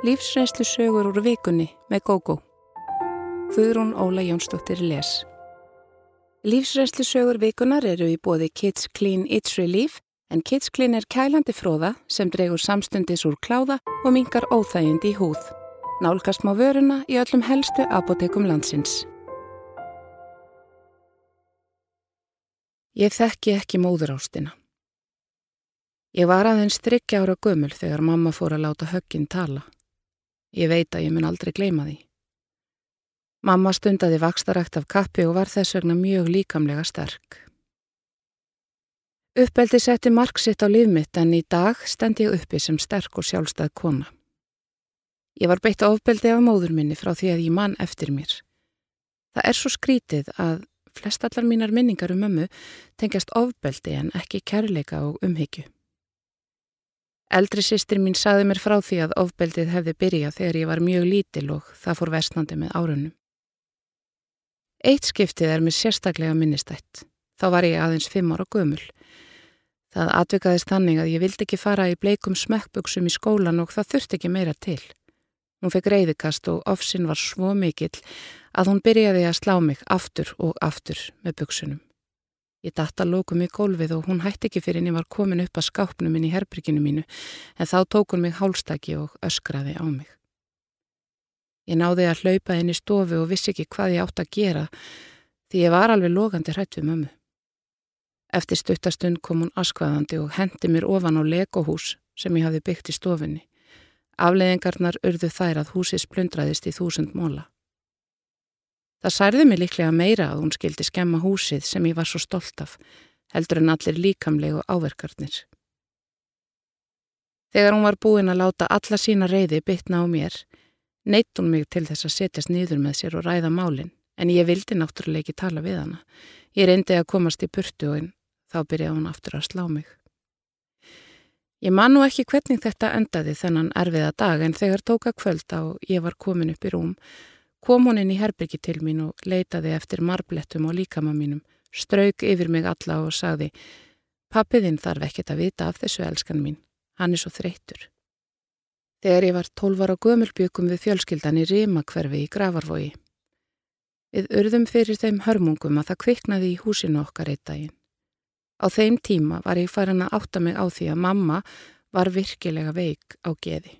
Lífsreynslu sögur úr vikunni með GóGó. Guðrún Óla Jónsdóttir les. Lífsreynslu sögur vikunar eru í bóði Kids Clean It's Relief en Kids Clean er kælandi fróða sem dregur samstundis úr kláða og mingar óþægindi í húð. Nálgast má vöruna í öllum helstu apotekum landsins. Ég þekki ekki móður ástina. Ég var aðeins þryggja ára gömul þegar mamma fór að láta högginn tala. Ég veit að ég mun aldrei gleima því. Mamma stundaði vakstarækt af kappi og var þess vegna mjög líkamlega sterk. Uppeldi setti marg sitt á lífmitt en í dag stend ég uppi sem sterk og sjálfstæð kona. Ég var beitt ofbeldi af móður minni frá því að ég mann eftir mér. Það er svo skrítið að flest allar mínar minningar um mömmu tengjast ofbeldi en ekki kærleika og umhyggju. Eldri sýstir mín saði mér frá því að ofbeldið hefði byrjað þegar ég var mjög lítil og það fór versnandi með árunum. Eitt skiptið er mér sérstaklega minnistætt. Þá var ég aðeins fimm ára gömul. Það atvikaðist þannig að ég vildi ekki fara í bleikum smekkbuksum í skólan og það þurfti ekki meira til. Hún fekk reyðikast og ofsinn var svo mikill að hún byrjaði að slá mig aftur og aftur með buksunum. Ég datta lókum í gólfið og hún hætti ekki fyrir en ég var komin upp að skápnum minn í herbyrginu mínu en þá tók hún mig hálstaki og öskraði á mig. Ég náði að hlaupa inn í stofu og vissi ekki hvað ég átt að gera því ég var alveg logandi hrætt við mömmu. Eftir stuttastund kom hún askvaðandi og hendi mér ofan á legohús sem ég hafi byggt í stofinni. Afleðingarnar urðu þær að húsið splundraðist í þúsund móla. Það særði mig líklega meira að hún skildi skemma húsið sem ég var svo stolt af, heldur en allir líkamlegu áverkarnir. Þegar hún var búin að láta alla sína reyði bytna á mér, neitt hún mig til þess að setjast nýður með sér og ræða málinn, en ég vildi náttúrulega ekki tala við hana. Ég reyndi að komast í purtu og þá byrjaði hún aftur að slá mig. Ég man nú ekki hvernig þetta endaði þennan erfiða dag en þegar tóka kvölda og ég var komin upp í rúm, kom hún inn í herbyrgi til mín og leitaði eftir marblettum og líkama mínum, strauk yfir mig alla og sagði Pappiðinn þarf ekkert að vita af þessu elskan mín, hann er svo þreytur. Þegar ég var tólvar á gömulbjökum við fjölskyldan í Rímakverfi í Gravarvogi. Við urðum fyrir þeim hörmungum að það kviknaði í húsinu okkar eitt daginn. Á þeim tíma var ég farin að átta mig á því að mamma var virkilega veik á geði.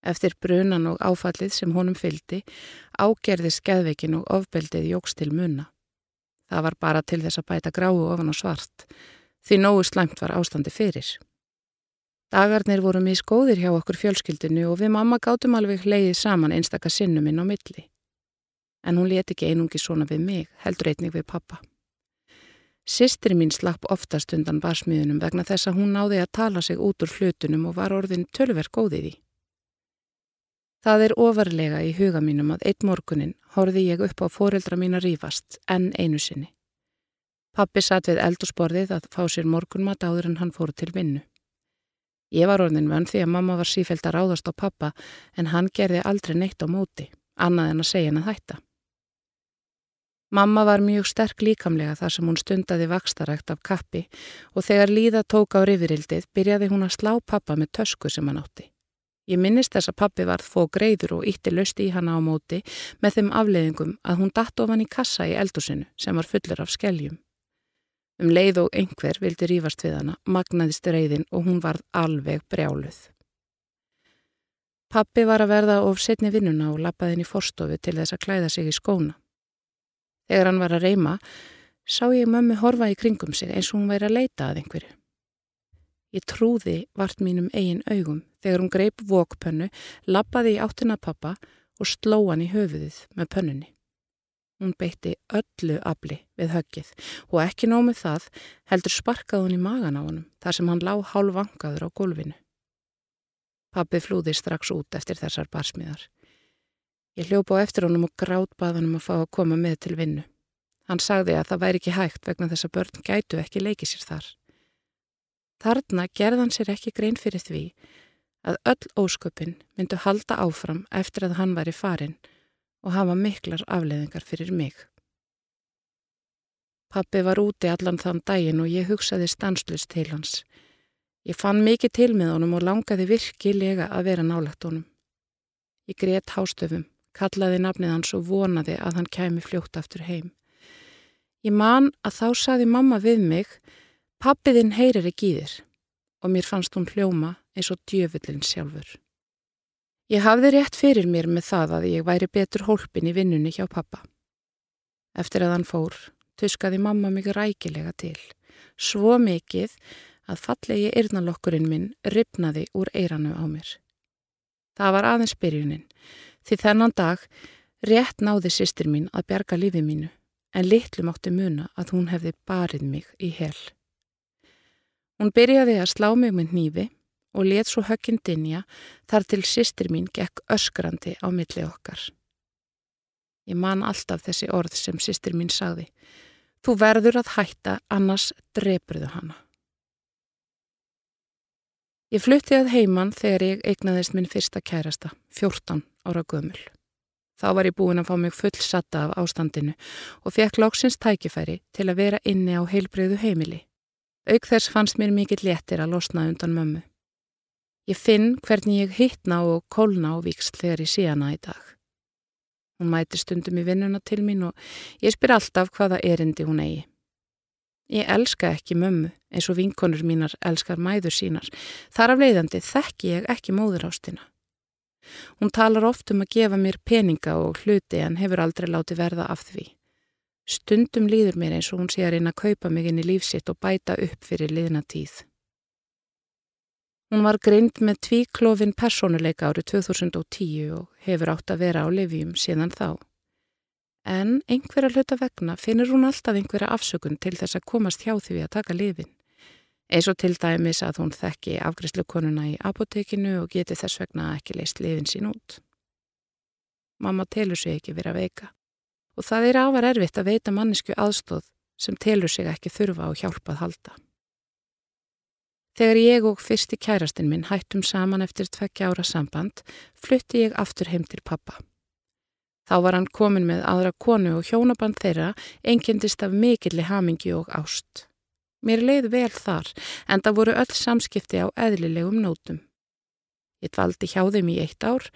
Eftir brunan og áfallið sem honum fyldi, ágerði skeðveikin og ofbeldið jóks til munna. Það var bara til þess að bæta gráu ofan og svart, því nógu slæmt var ástandi fyrir. Dagarnir voru mís góðir hjá okkur fjölskyldinu og við mamma gátum alveg leiðið saman einstakka sinnum inn á milli. En hún leti ekki einungi svona við mig, heldur einnig við pappa. Sistri mín slapp oftast undan barsmiðunum vegna þess að hún náði að tala sig út úr hlutunum og var orðin tölver góðið í. Það er ofarlega í huga mínum að eitt morgunin horfi ég upp á foreldra mín að rýfast, enn einu sinni. Pappi satt við eldursporðið að fá sér morgunmat áður en hann fór til vinnu. Ég var orðin vönn því að mamma var sífælt að ráðast á pappa en hann gerði aldrei neitt á móti, annað en að segja hann að hætta. Mamma var mjög sterk líkamlega þar sem hún stundaði vakstarækt af kappi og þegar líða tók á rifirildið byrjaði hún að slá pappa með tösku sem hann átti. Ég minnist þess að pappi varð fó greiður og ítti lösti í hana á móti með þeim afleiðingum að hún datt ofan í kassa í eldusinu sem var fullur af skeljum. Um leið og einhver vildi rýfast við hana, magnaðist reyðin og hún varð alveg brjáluð. Pappi var að verða of setni vinnuna og lappaði henni í forstofu til þess að klæða sig í skóna. Þegar hann var að reyma, sá ég mömmu horfa í kringum sig eins og hún væri að leita að einhverju. Ég trúði vart mínum eigin augum þegar hún greip vokpönnu, lappaði í áttina pappa og sló hann í höfuðið með pönnunni. Hún beitti öllu afli við höggið og ekki nómið það heldur sparkaði hún í magan á honum þar sem hann lág hálf vangaður á gólfinu. Pappi flúði strax út eftir þessar barsmiðar. Ég hljópa á eftir honum og grátt baðanum að fá að koma með til vinnu. Hann sagði að það væri ekki hægt vegna þess að börn gætu ekki leikið sér þar. Þarna gerðan sér ekki grein fyrir því að öll ósköpin myndu halda áfram eftir að hann var í farin og hafa miklar afleðingar fyrir mig. Pappi var úti allan þann daginn og ég hugsaði stanslust til hans. Ég fann mikið til með honum og langaði virkilega að vera nálagt honum. Ég greiðt hástöfum, kallaði nafnið hans og vonaði að hann kæmi fljótt aftur heim. Ég man að þá saði mamma við mig, pappiðinn heyrir ekki í þér og mér fannst hún hljóma eins og djöfullin sjálfur. Ég hafði rétt fyrir mér með það að ég væri betur hólpin í vinnunni hjá pappa. Eftir að hann fór, tuskaði mamma mig rækilega til, svo mikið að fallegi yrnalokkurinn minn ripnaði úr eiranu á mér. Það var aðeins byrjunin, því þennan dag rétt náði sýstir mín að berga lífi mínu, en litlu mátti muna að hún hefði barið mig í hel. Hún byrjaði að slá mig með nýfi og let svo högginn dinja þar til sýstir mín gekk öskrandi á milli okkar. Ég man alltaf þessi orð sem sýstir mín sagði. Þú verður að hætta, annars drepurðu hana. Ég flutti að heiman þegar ég eignaðist minn fyrsta kærasta, 14 ára gömul. Þá var ég búin að fá mig full satta af ástandinu og fekk lóksins tækifæri til að vera inni á heilbreyðu heimili. Auk þess fannst mér mikill léttir að losna undan mömmu. Ég finn hvernig ég hittna og kólna á víksl þegar ég sé hana í dag. Hún mæti stundum í vinnuna til mín og ég spyr alltaf hvaða erindi hún eigi. Ég elska ekki mömmu eins og vinkonur mínar elskar mæður sínar. Þar af leiðandi þekki ég ekki móður ástina. Hún talar oft um að gefa mér peninga og hluti en hefur aldrei látið verða af því. Stundum líður mér eins og hún sé að reyna að kaupa mig inn í lífsitt og bæta upp fyrir liðna tíð. Hún var greind með tvíklófin personuleika árið 2010 og hefur átt að vera á lifjum síðan þá. En einhverja hluta vegna finnur hún alltaf einhverja afsökun til þess að komast hjá því að taka lifin. Eins og til dæmis að hún þekki afgriðslukonuna í apotekinu og geti þess vegna ekki leist lifin sín út. Mamma telur sig ekki verið að veika og það er ávar erfitt að veita mannesku aðstóð sem telur sig ekki þurfa á hjálpað halda. Þegar ég og fyrsti kærastinn minn hættum saman eftir tvekkja ára samband, flutti ég aftur heim til pappa. Þá var hann komin með aðra konu og hjónaband þeirra engendist af mikilli hamingi og ást. Mér leiði vel þar, en það voru öll samskipti á eðlilegum nótum. Ég dvaldi hjá þeim í eitt ár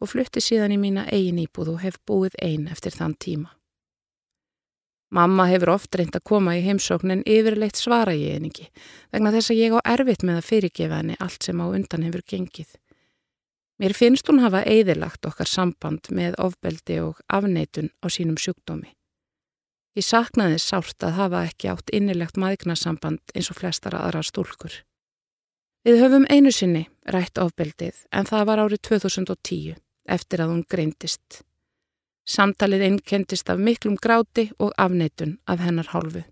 og flutti síðan í mína eigin íbúð og hef búið einn eftir þann tíma. Mamma hefur oft reynd að koma í heimsókn en yfirleitt svara ég en ekki vegna þess að ég á erfitt með að fyrirgefa henni allt sem á undan hefur gengið. Mér finnst hún hafa eðilagt okkar samband með ofbeldi og afneitun á sínum sjúkdómi. Ég saknaði sárt að hafa ekki átt innilegt maðgnasamband eins og flestar aðra stúlkur. Við höfum einu sinni rætt ofbeldið en það var árið 2010 eftir að hún greintist. Samtalið einkendist af miklum gráti og afneitun af hennar hálfu.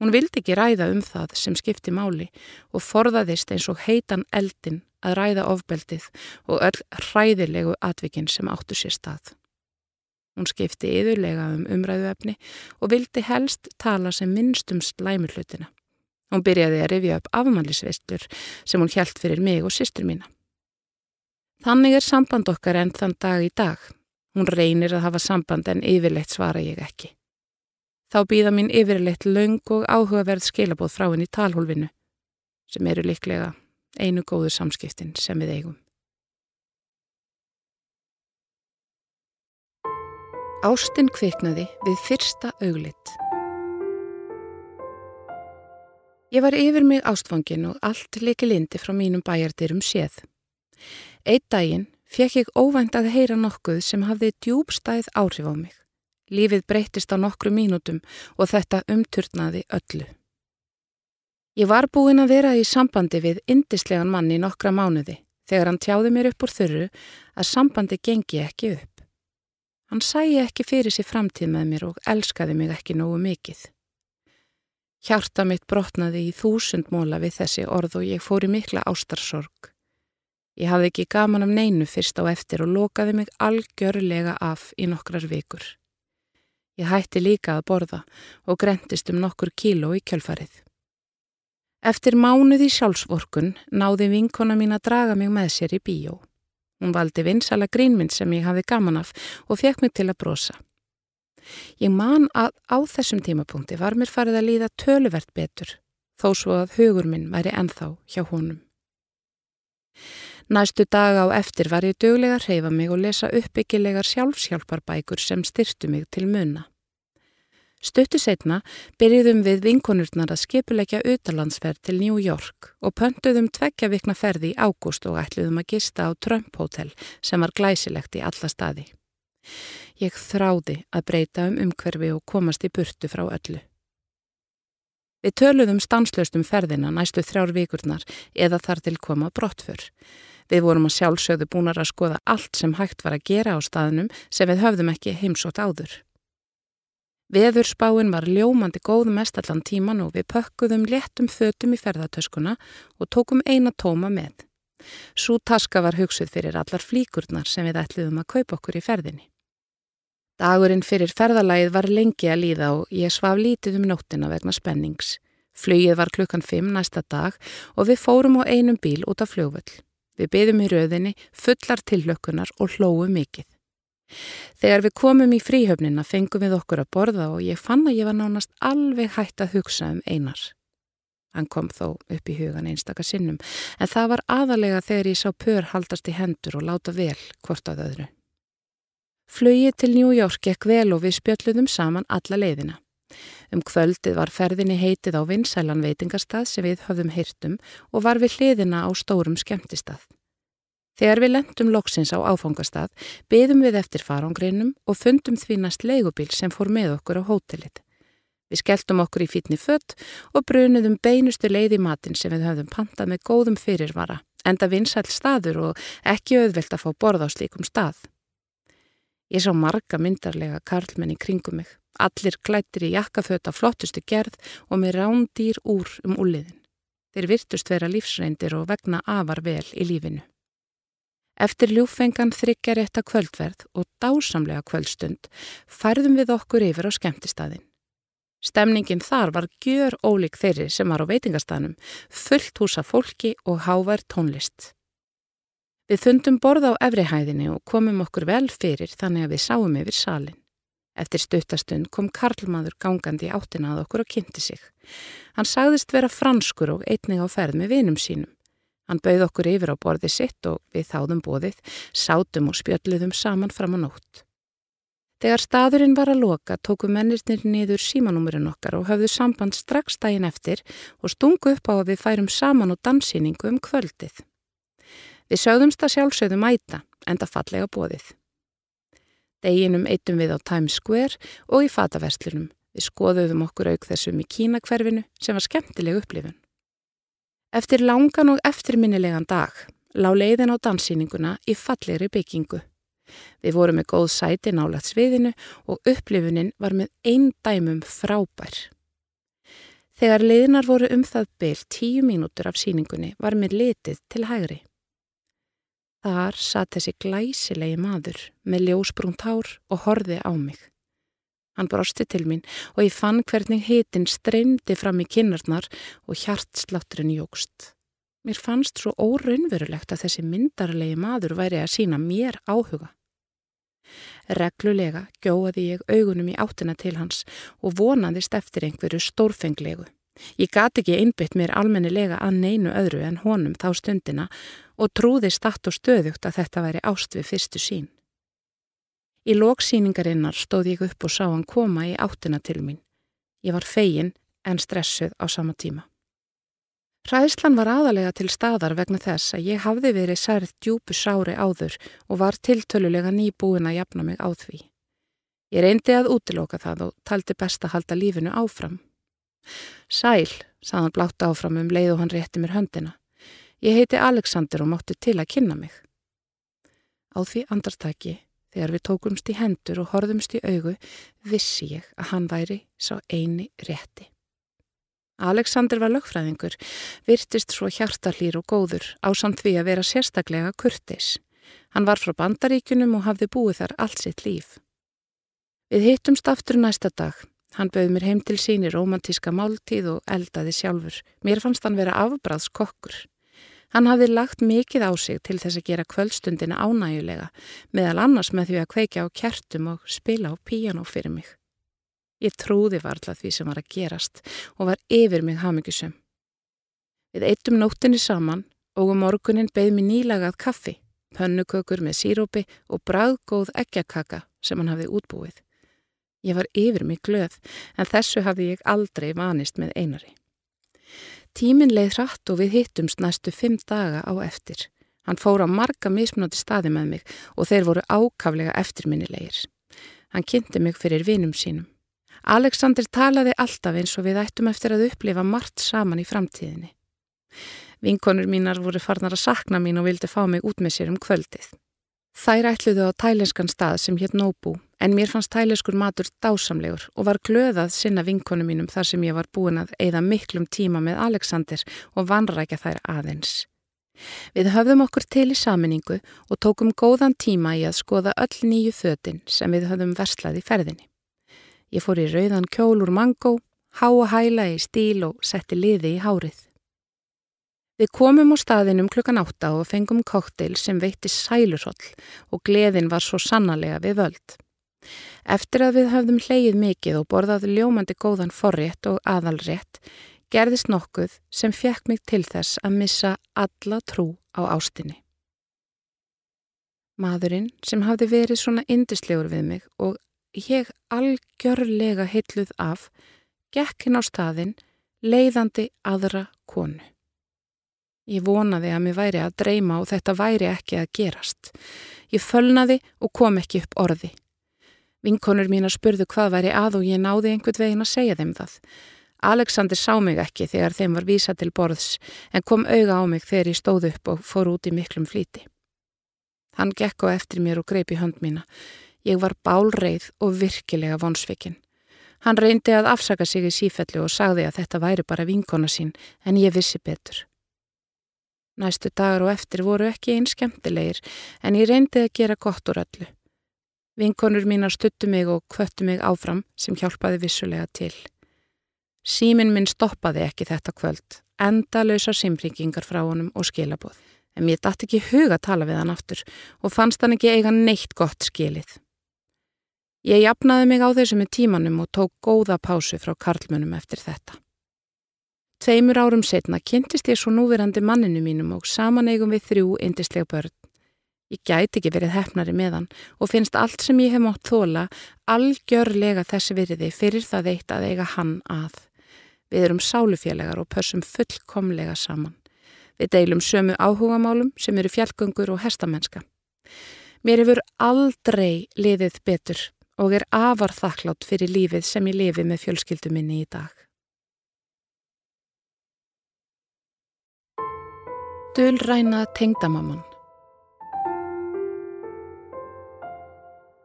Hún vildi ekki ræða um það sem skipti máli og forðaðist eins og heitan eldin að ræða ofbeldið og öll hræðilegu atvikinn sem áttu sér stað. Hún skipti yðurlega um umræðuefni og vildi helst tala sem minnstum slæmurlutina. Hún byrjaði að rifja upp afmælisveistlur sem hún hjælt fyrir mig og sýstur mína. Þannig er samband okkar enn þann dag í dag. Hún reynir að hafa samband en yfirleitt svara ég ekki. Þá býða mín yfirleitt laung og áhugaverð skilabóð frá henni í talhólfinu sem eru líklega einu góðu samskiptin sem við eigum. Ástinn kviknaði við fyrsta auglitt. Ég var yfir mig ástfangin og allt leiki lindi frá mínum bæjardyrum séð. Eitt daginn fekk ég óvænt að heyra nokkuð sem hafði djúbstæð áhrif á mig. Lífið breytist á nokkru mínútum og þetta umturnaði öllu. Ég var búin að vera í sambandi við indislegan manni nokkra mánuði þegar hann tjáði mér upp úr þurru að sambandi gengi ekki upp. Hann sæi ekki fyrir sér framtíð með mér og elskaði mig ekki nógu mikið. Hjarta mitt brotnaði í þúsund móla við þessi orð og ég fór í mikla ástarsorg. Ég hafði ekki gaman af neinu fyrst á eftir og lokaði mig algjörlega af í nokkrar vikur. Ég hætti líka að borða og grentist um nokkur kíló í kjölfarið. Eftir mánuð í sjálfsvorkun náði vinkona mín að draga mig með sér í bíó. Hún valdi vinsala grínmynd sem ég hafði gaman af og fekk mig til að brosa. Ég man að á þessum tímapunkti var mér farið að líða töluvert betur, þó svo að hugur minn væri enþá hjá honum. Næstu dag á eftir var ég döglega að reyfa mig og lesa uppbyggilegar sjálfsjálfarbækur sem styrtu mig til munna. Stuttu setna byrjuðum við vinkonurnar að skipuleggja utalandsferð til New York og pöntuðum tveggja vikna ferði í ágúst og ætluðum að gista á Trump Hotel sem var glæsilegt í alla staði. Ég þráði að breyta um umhverfi og komast í burtu frá öllu. Við töluðum stanslöst um ferðina næstu þrjár vikurnar eða þar til koma brottfur. Við vorum að sjálfsögðu búinar að skoða allt sem hægt var að gera á staðnum sem við höfðum ekki heimsótt áður. Veðurspáin var ljómandi góð mestallan tíman og við pökkuðum léttum fötum í ferðartöskuna og tókum eina tóma með. Sú taska var hugsuð fyrir allar flíkurnar sem við ætluðum að kaupa okkur í ferðinni. Dagurinn fyrir ferðalagið var lengi að líða og ég svaf lítið um nóttina vegna spennings. Flugið var klukkan 5 næsta dag og við fórum á einum bíl út af fljóvöll. Við byðum í rauðinni fullar tillökunar og hlóum mikið. Þegar við komum í fríhöfnina fengum við okkur að borða og ég fann að ég var nánast alveg hægt að hugsa um einar. Hann kom þó upp í hugan einstaka sinnum en það var aðalega þegar ég sá pör haldast í hendur og láta vel hvort að öðru. Flögið til New York gekk vel og við spjöldluðum saman alla leiðina. Um kvöldið var ferðinni heitið á vinsælan veitingastað sem við höfðum heyrtum og var við hliðina á stórum skemmtistað. Þegar við lendum loksins á áfangastað, beðum við eftir farangreinum og fundum því næst leigubíl sem fór með okkur á hótelið. Við skelltum okkur í fítni fött og brunuðum beinustu leið í matin sem við höfðum pantað með góðum fyrirvara, enda vinsæl staður og ekki auðvelt að fá borð á slíkum stað. Ég sá marga myndarlega karlmenn í kringum mig, allir klættir í jakkaföt af flottustu gerð og með rándýr úr um úliðin. Þeir virtust vera lífsreindir og vegna afar vel í lífinu. Eftir ljúfengan þryggjar etta kvöldverð og dásamlega kvöldstund færðum við okkur yfir á skemmtistæðin. Stemningin þar var gjör ólík þeirri sem var á veitingastanum, fullt húsa fólki og hávær tónlist. Við fundum borð á efrihæðinni og komum okkur vel fyrir þannig að við sáum yfir salin. Eftir stuttastund kom Karlmaður gangandi áttina að okkur og kynnti sig. Hann sagðist vera franskur og einning á ferð með vinum sínum. Hann bauð okkur yfir á borði sitt og við þáðum bóðið, sátum og spjöldluðum saman fram á nótt. Þegar staðurinn var að loka tóku mennirnir niður símanúmurinn okkar og höfðu samband strax daginn eftir og stungu upp á að við færum saman og dansýningu um kvöldið. Við sögðumst að sjálfsögðum mæta, enda fallega bóðið. Deginum eittum við á Times Square og í fataverslunum. Við skoðuðum okkur auk þessum í Kínakverfinu sem var skemmtileg upplifun. Eftir langan og eftirminnilegan dag lá leiðin á dansýninguna í fallegri byggingu. Við vorum með góð sæti nálagt sviðinu og upplifunin var með einn dæmum frábær. Þegar leiðinar voru um það byl tíu mínútur af síningunni var mér litið til hægri. Þar satt þessi glæsilegi maður með ljósbrúnt hár og horði á mig. Hann brosti til mín og ég fann hvernig hitin streymdi fram í kinnarnar og hjartslátturinn jógst. Mér fannst svo óraunverulegt að þessi myndarlegi maður væri að sína mér áhuga. Reglulega gjóði ég augunum í áttina til hans og vonaðist eftir einhverju stórfenglegu. Ég gati ekki einbytt mér almennilega að neinu öðru en honum þá stundina og trúði statt og stöðugt að þetta væri ást við fyrstu sín. Í lóksýningarinnar stóð ég upp og sá hann koma í áttina til mín. Ég var fegin en stressuð á sama tíma. Ræðslan var aðalega til staðar vegna þess að ég hafði verið særið djúpu sári áður og var tiltölulega nýbúin að jafna mig á því. Ég reyndi að útiloka það og taldi best að halda lífinu áfram. Sæl, sað hann blátt áfram um leið og hann rétti mér höndina. Ég heiti Alexander og mátti til að kynna mig. Á því andartaki, þegar við tókumst í hendur og horðumst í augu, vissi ég að hann væri sá eini rétti. Alexander var lögfræðingur, virtist svo hjartalýr og góður á samt því að vera sérstaklega kurtis. Hann var frá bandaríkunum og hafði búið þar allt sitt líf. Við hittumst aftur næsta dag Hann bauð mér heim til síni romantíska máltíð og eldaði sjálfur. Mér fannst hann vera afbráðs kokkur. Hann hafði lagt mikið á sig til þess að gera kvöldstundina ánægulega, meðal annars með því að kveika á kertum og spila á píjano fyrir mig. Ég trúði varla því sem var að gerast og var yfir mig hafmyggisum. Við eittum nóttinni saman og um morgunin beð mér nýlagað kaffi, pönnukökur með sírópi og bræðgóð ekkjakaka sem hann hafði útbúið. Ég var yfir mig glöð en þessu hafði ég aldrei vanist með einari. Tímin leið hratt og við hittumst næstu fimm daga á eftir. Hann fór á marga mismunandi staði með mig og þeir voru ákaflega eftirminnilegir. Hann kynnti mig fyrir vinum sínum. Alexander talaði alltaf eins og við ættum eftir að upplifa margt saman í framtíðinni. Vinkonur mínar voru farnar að sakna mín og vildi fá mig út með sér um kvöldið. Þær ætluðu á tælenskan stað sem hétt Nóbú en mér fannst tælenskur matur dásamlegur og var glöðað sinna vinkonu mínum þar sem ég var búin að eigða miklum tíma með Alexander og vanrækja þær aðeins. Við höfðum okkur til í saminningu og tókum góðan tíma í að skoða öll nýju fötin sem við höfðum verslað í ferðinni. Ég fór í rauðan kjól úr mangó, háa hæla í stíl og setti liði í hárið. Við komum á staðinum klukkan átta og fengum kokteil sem veitti sælusoll og gleðin var svo sannarlega við völd. Eftir að við höfðum hleyið mikið og borðað ljómandi góðan forrétt og aðalrétt, gerðist nokkuð sem fekk mig til þess að missa alla trú á ástinni. Maðurinn sem hafði verið svona indislegur við mig og ég algjörlega heitluð af, gekk hinn á staðin, leiðandi aðra konu. Ég vonaði að mér væri að dreyma og þetta væri ekki að gerast. Ég fölnaði og kom ekki upp orði. Vinkonur mín að spurðu hvað væri að og ég náði einhvern veginn að segja þeim það. Alexander sá mig ekki þegar þeim var vísa til borðs en kom auga á mig þegar ég stóð upp og fór út í miklum flíti. Hann gekk á eftir mér og greip í hönd mína. Ég var bálreið og virkilega vonsvikinn. Hann reyndi að afsaka sig í sífellu og sagði að þetta væri bara vinkona sín en ég vissi betur. Næstu dagar og eftir voru ekki einn skemmtilegir en ég reyndi að gera gott úr öllu. Vinkonur mínar stuttu mig og kvöttu mig áfram sem hjálpaði vissulega til. Símin minn stoppaði ekki þetta kvöld, enda lausa simringingar frá honum og skilabóð. En mér dætti ekki huga að tala við hann aftur og fannst hann ekki eiga neitt gott skilið. Ég jafnaði mig á þessu með tímanum og tók góða pásu frá karlmönum eftir þetta. Tveimur árum setna kynntist ég svo núverandi manninu mínum og saman eigum við þrjú indislega börn. Ég gæti ekki verið hefnari með hann og finnst allt sem ég hef mótt þóla algjörlega þessi virði fyrir það eitt að eiga hann að. Við erum sálufélagar og pörsum fullkomlega saman. Við deilum sömu áhugamálum sem eru fjallgöngur og hestamenska. Mér hefur aldrei liðið betur og er afar þakklátt fyrir lífið sem ég lifi með fjölskyldu minni í dag. Dölræna tengdamamman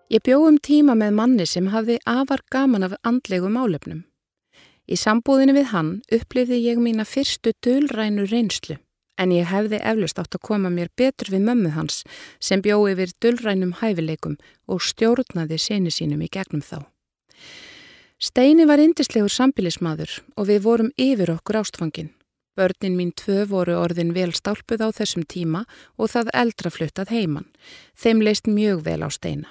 Ég bjóðum tíma með manni sem hafði afar gaman af andlegu málefnum. Í sambúðinu við hann upplifði ég mína fyrstu dölrænu reynslu en ég hefði eflust átt að koma mér betur við mömmu hans sem bjóði yfir dullrænum hæfileikum og stjórnaði seni sínum í gegnum þá. Steini var indislegur sambilismadur og við vorum yfir okkur ástfangin. Börnin mín tvö voru orðin vel stálpuð á þessum tíma og það eldra fluttað heiman. Þeim leist mjög vel á Steina.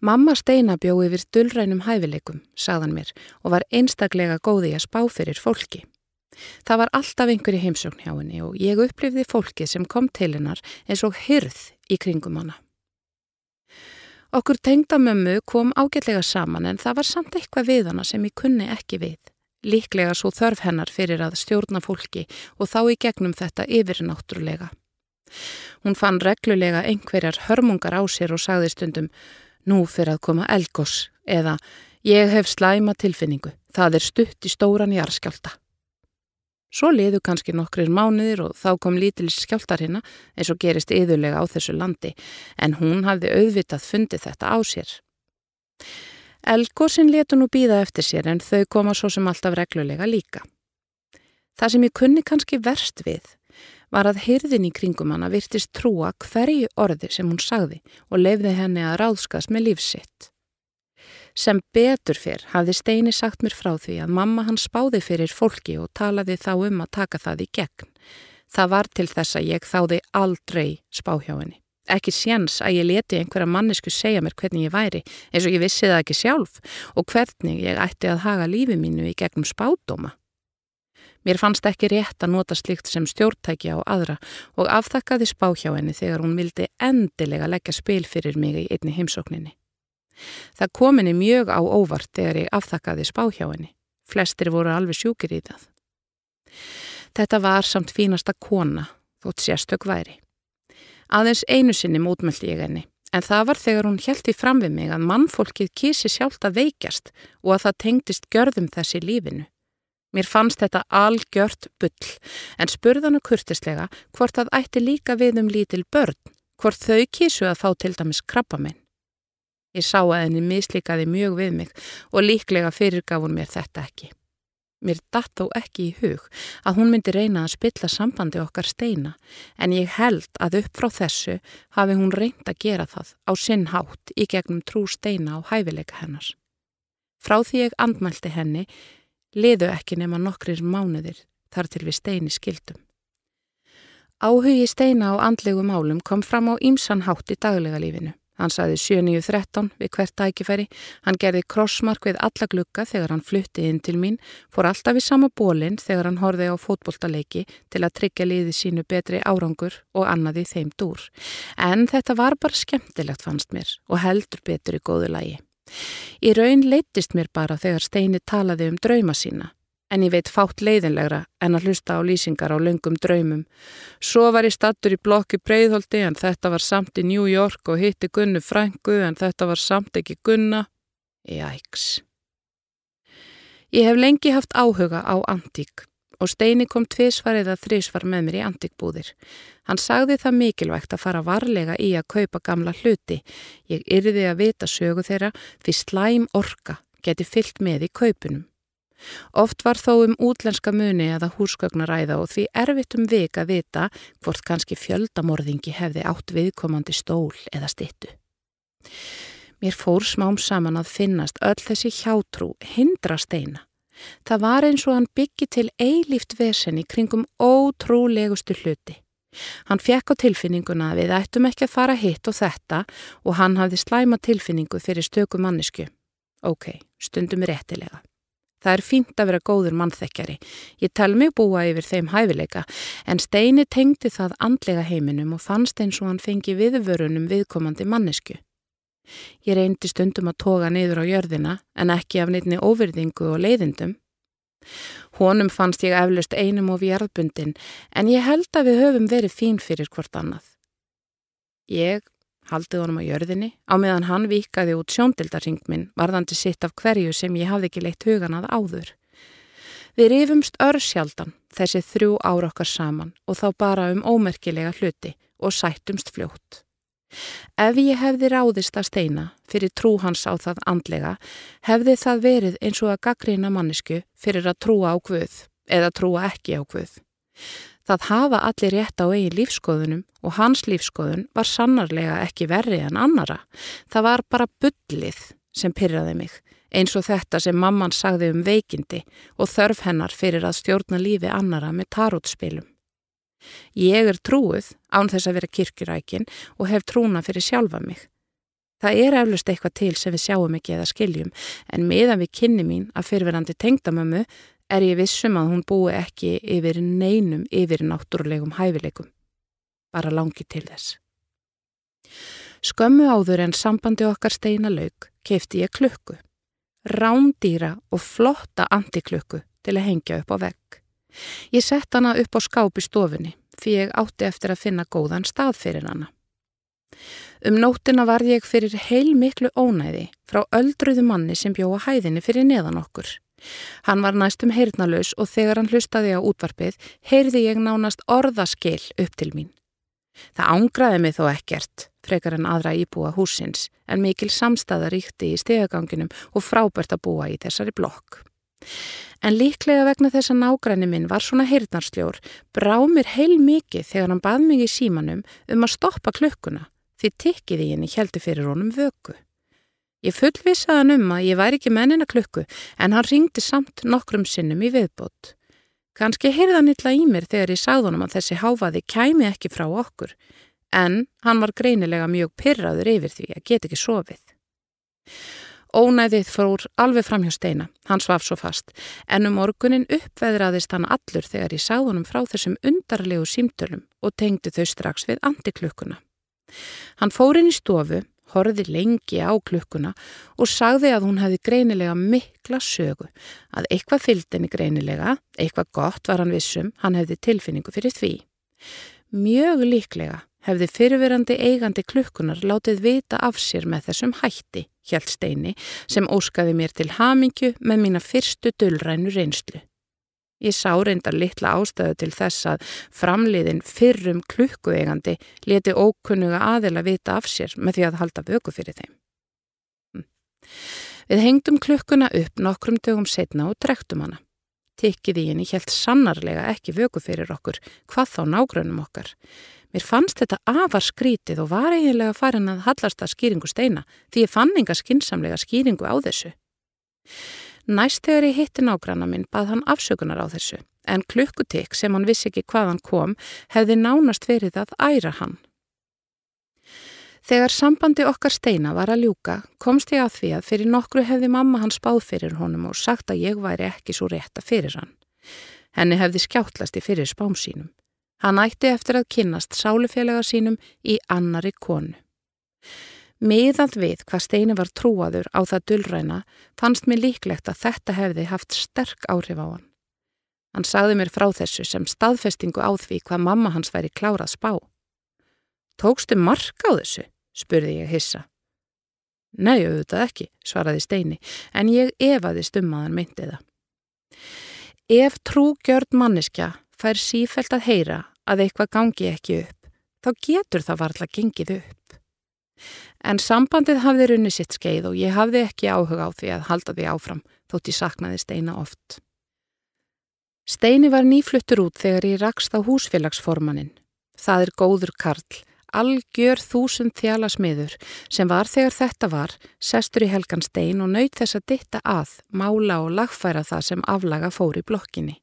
Mamma Steina bjóði yfir dullrænum hæfileikum, sagðan mér, og var einstaklega góði að spá fyrir fólki. Það var alltaf einhverju heimsókn hjá henni og ég upplifði fólki sem kom til hennar eins og hyrð í kringum hana. Okkur tengdamömmu kom ágætlega saman en það var samt eitthvað við hana sem ég kunni ekki við. Líklega svo þörf hennar fyrir að stjórna fólki og þá í gegnum þetta yfirnáttúrulega. Hún fann reglulega einhverjar hörmungar á sér og sagði stundum nú fyrir að koma elgos eða ég hef slæma tilfinningu, það er stutt í stóran jarskjálta. Svo liðu kannski nokkrir mánuðir og þá kom lítilis skjáltar hérna eins og gerist yðurlega á þessu landi en hún hafði auðvitað fundið þetta á sér. Elgósin letu nú býða eftir sér en þau koma svo sem alltaf reglulega líka. Það sem ég kunni kannski verst við var að hyrðin í kringum hana virtist trúa hverju orði sem hún sagði og lefði henni að ráðskast með lífsitt. Sem betur fyrr hafði Steini sagt mér frá því að mamma hann spáði fyrir fólki og talaði þá um að taka það í gegn. Það var til þess að ég þáði aldrei spá hjá henni. Ekki séns að ég leti einhverja mannesku segja mér hvernig ég væri eins og ég vissi það ekki sjálf og hvernig ég ætti að haga lífi mínu í gegnum spádóma. Mér fannst ekki rétt að nota slikt sem stjórntæki á aðra og aftakkaði spá hjá henni þegar hún vildi endilega leggja spil fyrir mig í einni heimsókninni. Það kom henni mjög á óvart þegar ég aftakkaði spá hjá henni. Flestir voru alveg sjúkir í það. Þetta var samt fínasta kona, þótt sérstök væri. Aðeins einu sinni mótmælti ég henni, en það var þegar hún hjælti fram við mig að mannfólkið kísi sjálft að veikjast og að það tengdist gjörðum þessi lífinu. Mér fannst þetta algjört bull, en spurðanu kurtislega hvort það ætti líka við um lítil börn, hvort þau kísu að fá til dæmis krabba minn. Ég sá að henni mislíkaði mjög við mig og líklega fyrirgaf hún mér þetta ekki. Mér datt þó ekki í hug að hún myndi reyna að spilla sambandi okkar steina en ég held að upp frá þessu hafi hún reynd að gera það á sinn hátt í gegnum trú steina á hæfileika hennars. Frá því ég andmælti henni liðu ekki nema nokkrir mánuðir þar til við steini skildum. Áhugi steina á andlegu málum kom fram á ímsan hátt í daglega lífinu. Hann saði 7.9.13 við hvert tækifæri, hann gerði krossmark við alla glukka þegar hann flutti inn til mín, fór alltaf í sama bólinn þegar hann horfi á fótboltaleiki til að tryggja liði sínu betri árangur og annaði þeim dúr. En þetta var bara skemmtilegt fannst mér og heldur betur í góðu lagi. Í raun leittist mér bara þegar Steini talaði um drauma sína en ég veit fátt leiðinlegra en að hlusta á lýsingar á löngum draumum. Svo var ég stattur í blokki breyðholdi en þetta var samt í New York og hitti Gunnu Frængu en þetta var samt ekki Gunna. Jæks. Ég hef lengi haft áhuga á antík og Steini kom tvísvar eða þrísvar með mér í antíkbúðir. Hann sagði það mikilvægt að fara varlega í að kaupa gamla hluti. Ég yrði að vita sögu þeirra því slæm orka geti fyllt með í kaupunum. Oft var þó um útlenska muni eða húsgögnaræða og því erfitt um vik að vita hvort kannski fjöldamorðingi hefði átt viðkomandi stól eða stittu. Mér fór smám saman að finnast öll þessi hjátrú hindra steina. Það var eins og hann byggi til eilíft vesen í kringum ótrúlegustu hluti. Hann fekk á tilfinninguna að við ættum ekki að fara hitt og þetta og hann hafði slæma tilfinningu fyrir stöku mannisku. Ok, stundum réttilega. Það er fínt að vera góður mannþekkjari. Ég tel mig búa yfir þeim hæfileika en Steini tengdi það andlega heiminum og fannst eins og hann fengi viðvörunum viðkomandi mannesku. Ég reyndi stundum að toga niður á jörðina en ekki af neittni óverðingu og leiðindum. Honum fannst ég eflust einum og vjarðbundin en ég held að við höfum verið fín fyrir hvort annað. Ég haldið honum á jörðinni, á meðan hann vikaði út sjóndildarring minn, varðandi sitt af hverju sem ég hafði ekki leitt hugan að áður. Við rifumst örsjaldan þessi þrjú ára okkar saman og þá bara um ómerkilega hluti og sættumst fljótt. Ef ég hefði ráðist að steina fyrir trú hans á það andlega, hefði það verið eins og að gaggrina mannesku fyrir að trúa á Guð eða trúa ekki á Guð. Það hafa allir rétt á eigin lífskoðunum og hans lífskoðun var sannarlega ekki verri en annara. Það var bara bullið sem pyrraði mig, eins og þetta sem mamman sagði um veikindi og þörf hennar fyrir að stjórna lífi annara með tarótspilum. Ég er trúið án þess að vera kirkjurækin og hef trúna fyrir sjálfa mig. Það er eflust eitthvað til sem við sjáum ekki eða skiljum en meðan við kynni mín að fyrirverandi tengdamömmu er ég vissum að hún búi ekki yfir neinum yfir náttúrulegum hæfileikum. Bara langi til þess. Skömmu áður en sambandi okkar steina lauk kefti ég klukku. Rándýra og flotta antiklukku til að hengja upp á vegg. Ég sett hana upp á skápi stofunni fyrir ég átti eftir að finna góðan stað fyrir hana. Um nótina var ég fyrir heil miklu ónæði frá öldruðu manni sem bjóða hæðinni fyrir neðan okkur. Hann var næstum heyrnalus og þegar hann hlustaði á útvarpið heyrði ég nánast orðaskil upp til mín. Það ángraði mig þó ekkert, frekar en aðra íbúa húsins, en mikil samstæða ríkti í stegaganginum og frábært að búa í þessari blokk. En líklega vegna þess að nágræni minn var svona heyrnarsljór, brá mér heil mikið þegar hann bað mig í símanum um að stoppa klukkuna, því tikkiði henni heldur fyrir honum vöku. Ég fullvisaði hann um að ég væri ekki mennina klukku en hann ringdi samt nokkrum sinnum í viðbót. Kanski heyrði hann illa í mér þegar ég sagði honum að þessi háfaði kæmi ekki frá okkur en hann var greinilega mjög pyrraður yfir því að get ekki sofið. Ónæðið fór alveg fram hjá steina, hann svaf svo fast, en um morgunin uppveðraðist hann allur þegar ég sagði honum frá þessum undarlegu símtölum og tengdi þau strax við andiklukkuna. Hann fór inn í stofu, horði lengi á klukkuna og sagði að hún hefði greinilega mikla sögu, að eitthvað fylgdeni greinilega, eitthvað gott var hann vissum, hann hefði tilfinningu fyrir því. Mjög líklega hefði fyrirverandi eigandi klukkunar látið vita af sér með þessum hætti, hjælt steini, sem óskaði mér til hamingju með mína fyrstu dullrænu reynslu. Ég sá reyndar litla ástöðu til þess að framliðin fyrrum klukkueigandi leti ókunnuga aðila vita af sér með því að halda vöku fyrir þeim. Hm. Við hengdum klukkuna upp nokkrum dögum setna og drektum hana. Tikkiði henni helt sannarlega ekki vöku fyrir okkur, hvað þá nágrunum okkar. Mér fannst þetta afar skrítið og var eiginlega farin að hallast að skýringu steina því ég fann enga skinsamlega skýringu á þessu. Næst þegar ég hitti nágranna minn bað hann afsökunar á þessu en klukkutik sem hann vissi ekki hvaðan kom hefði nánast verið að æra hann. Þegar sambandi okkar steina var að ljúka komst ég að því að fyrir nokkru hefði mamma hann spáð fyrir honum og sagt að ég væri ekki svo rétta fyrir hann. Henni hefði skjáttlast í fyrir spám sínum. Hann ætti eftir að kynnast sálufélaga sínum í annari konu. Miðað við hvað Steini var trúaður á það dullræna fannst mér líklegt að þetta hefði haft sterk áhrif á hann. Hann sagði mér frá þessu sem staðfestingu á því hvað mamma hans væri klárað spá. Tókstu mark á þessu? spurði ég hissa. Nei, auðvitað ekki, svaraði Steini, en ég efaðist um að hann myndi það. Ef trúgjörn manniska fær sífælt að heyra að eitthvað gangi ekki upp, þá getur það varðla gengið upp. En sambandið hafði runni sitt skeið og ég hafði ekki áhuga á því að halda því áfram þótt ég saknaði Steina oft. Steini var nýfluttur út þegar ég rakst á húsfélagsformaninn. Það er góður karl, algjör þúsund þjala smiður sem var þegar þetta var, sestur í helgan stein og nöyt þess að ditta að, mála og lagfæra það sem aflaga fór í blokkinni.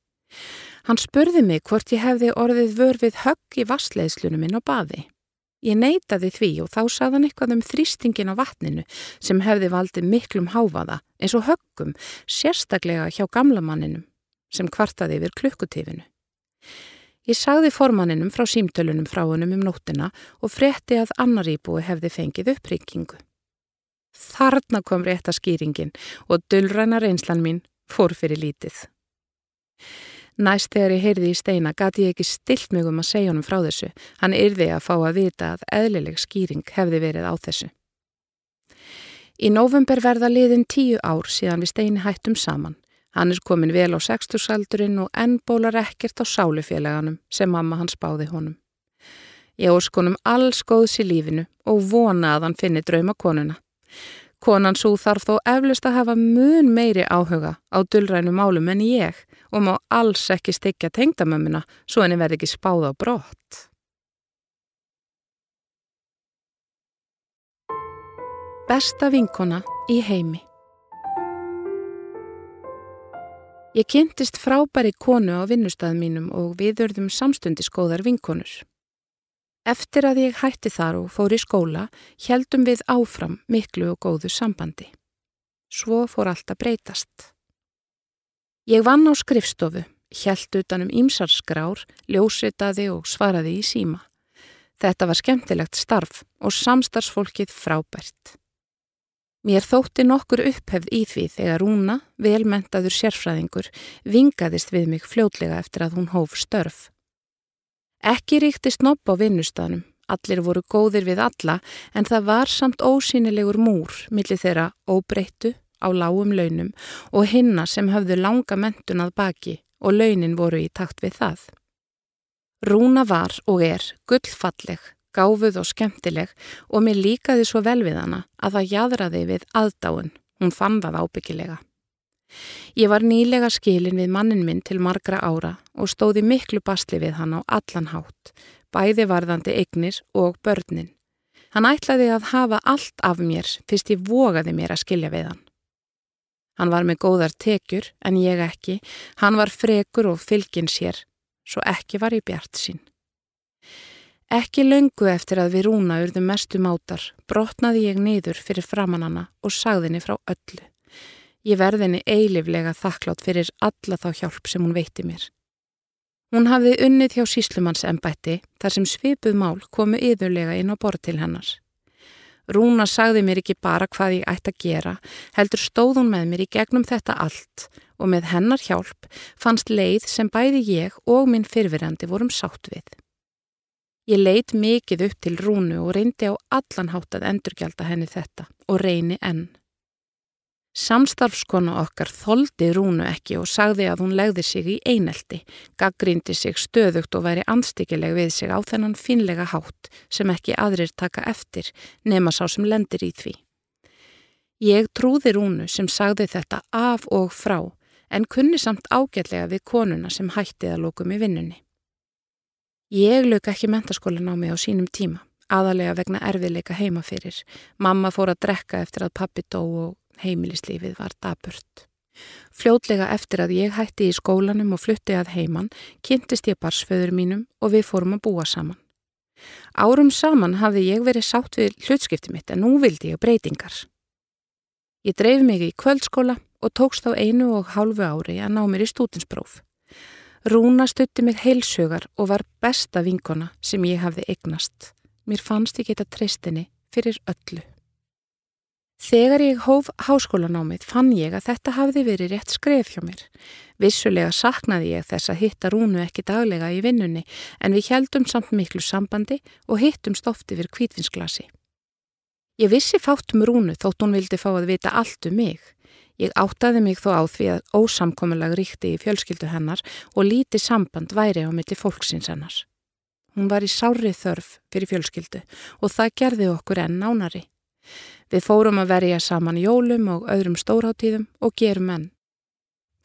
Hann spurði mig hvort ég hefði orðið vör við högg í vassleiðslunum minn og baði. Ég neytaði því og þá saðan eitthvað um þrýstingin á vatninu sem hefði valdið miklum háfaða eins og höggum, sérstaklega hjá gamlamanninum sem kvartaði yfir klukkutífinu. Ég sagði formanninum frá símtölunum frá hennum um nóttina og fretti að annar íbúi hefði fengið upprykkingu. Þarna kom rétta skýringin og dullræna reynslan mín fór fyrir lítið. Næst þegar ég heyrði í steina gati ég ekki stilt mig um að segja honum frá þessu. Hann yrði að fá að vita að eðlileg skýring hefði verið á þessu. Í november verða liðin tíu ár síðan við steini hættum saman. Hann er komin vel á sextusaldurinn og enn bólar ekkert á sálufélaganum sem mamma hans báði honum. Ég óskonum alls góðs í lífinu og vona að hann finni drauma konuna. Konan svo þarf þó eflust að hafa mun meiri áhuga á dullrænu málum en ég og má alls ekki styggja tengdamömmuna svo henni verði ekki spáð á brott. Besta vinkona í heimi Ég kynntist frábæri konu á vinnustæðum mínum og við örðum samstundisgóðar vinkonur. Eftir að ég hætti þar og fór í skóla, heldum við áfram miklu og góðu sambandi. Svo fór allt að breytast. Ég vann á skrifstofu, hjælt utanum ímsarskrár, ljósitaði og svaraði í síma. Þetta var skemmtilegt starf og samstarfsfólkið frábært. Mér þótti nokkur upphefð í því þegar Rúna, velmentaður sérfræðingur, vingaðist við mig fljótlega eftir að hún hóf störf. Ekki ríkti snopp á vinnustanum, allir voru góðir við alla en það var samt ósýnilegur múr millir þeirra óbreyttu á lágum launum og hinna sem höfðu langa mentun að baki og launin voru í takt við það. Rúna var og er gullfalleg, gáfuð og skemmtileg og mér líkaði svo vel við hana að það jadraði við aðdáun, hún fann það ábyggilega. Ég var nýlega skilin við mannin minn til margra ára og stóði miklu basli við hann á allan hátt, bæði varðandi eignir og börnin. Hann ætlaði að hafa allt af mér fyrst ég vogaði mér að skilja við hann. Hann var með góðar tekjur en ég ekki, hann var frekur og fylgin sér, svo ekki var ég bjart sín. Ekki löngu eftir að við rúna urðum mestu mátar, brotnaði ég niður fyrir framannana og sagðinni frá öllu. Ég verðinni eiliflega þakklátt fyrir alla þá hjálp sem hún veitti mér. Hún hafði unnið hjá síslumanns ennbætti þar sem svipuð mál komu yðurlega inn á borð til hennar. Rúna sagði mér ekki bara hvað ég ætti að gera, heldur stóð hún með mér í gegnum þetta allt og með hennar hjálp fannst leið sem bæði ég og minn fyrfirandi vorum sátt við. Ég leit mikið upp til Rúnu og reyndi á allan hátt að endurgjálta henni þetta og reyni enn. Samstarfskona okkar þoldi Rúnu ekki og sagði að hún legði sig í einelti, gaggrindi sig stöðugt og væri anstíkileg við sig á þennan finlega hátt sem ekki aðrir taka eftir nema sá sem lendir í því. Ég trúði Rúnu sem sagði þetta af og frá en kunni samt ágætlega við konuna sem hætti að lókum í vinnunni. Ég lög ekki mentaskólan á mig á sínum tíma, aðalega vegna erfiðleika heima fyrir. Mamma fór að drekka eftir að pappi dó og heimilislífið var daburt. Fljótlega eftir að ég hætti í skólanum og flutti að heiman, kynntist ég barsföður mínum og við fórum að búa saman. Árum saman hafði ég verið sátt við hlutskipti mitt en nú vildi ég breytingar. Ég dreif mig í kvöldskóla og tókst á einu og hálfu ári að ná mér í stútinspróf. Rúna stutti mig heilsugar og var besta vinkona sem ég hafði eignast. Mér fannst ég geta treystinni fyrir öllu. Þegar ég hóf háskólanámið fann ég að þetta hafði verið rétt skref hjá mér. Vissulega saknaði ég þess að hitta Rúnu ekki daglega í vinnunni en við heldum samt miklu sambandi og hittum stofti fyrir kvítvinsglasi. Ég vissi fátt um Rúnu þótt hún vildi fá að vita allt um mig. Ég áttaði mig þó á því að ósamkomulag ríkti í fjölskyldu hennar og líti samband væri á milli fólksins hennar. Hún var í sári þörf fyrir fjölskyldu og það gerði okkur enn nánari. Við fórum að verja saman jólum og öðrum stórháttíðum og gerum enn.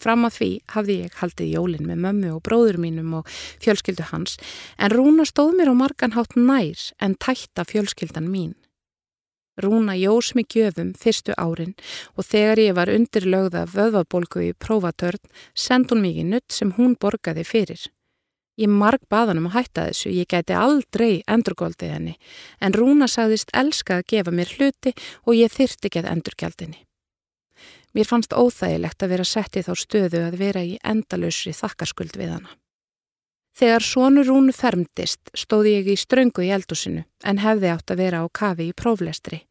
Fram að því hafði ég haldið jólin með mömmu og bróður mínum og fjölskyldu hans en Rúna stóð mér á margan hátt nær en tætta fjölskyldan mín. Rúna jós mig gjöfum fyrstu árin og þegar ég var undir lögða vöðvabólku í prófatörn send hún mikið nutt sem hún borgaði fyrir. Ég marg baðanum að hætta þessu, ég gæti aldrei endurgóldið henni en Rúna sagðist elska að gefa mér hluti og ég þyrti ekki að endurgjaldinni. Mér fannst óþægilegt að vera settið á stöðu að vera í endalösri þakkarskuld við hana. Þegar sonur Rúnu fermdist stóði ég í ströngu í eldusinu en hefði átt að vera á kafi í próflestri.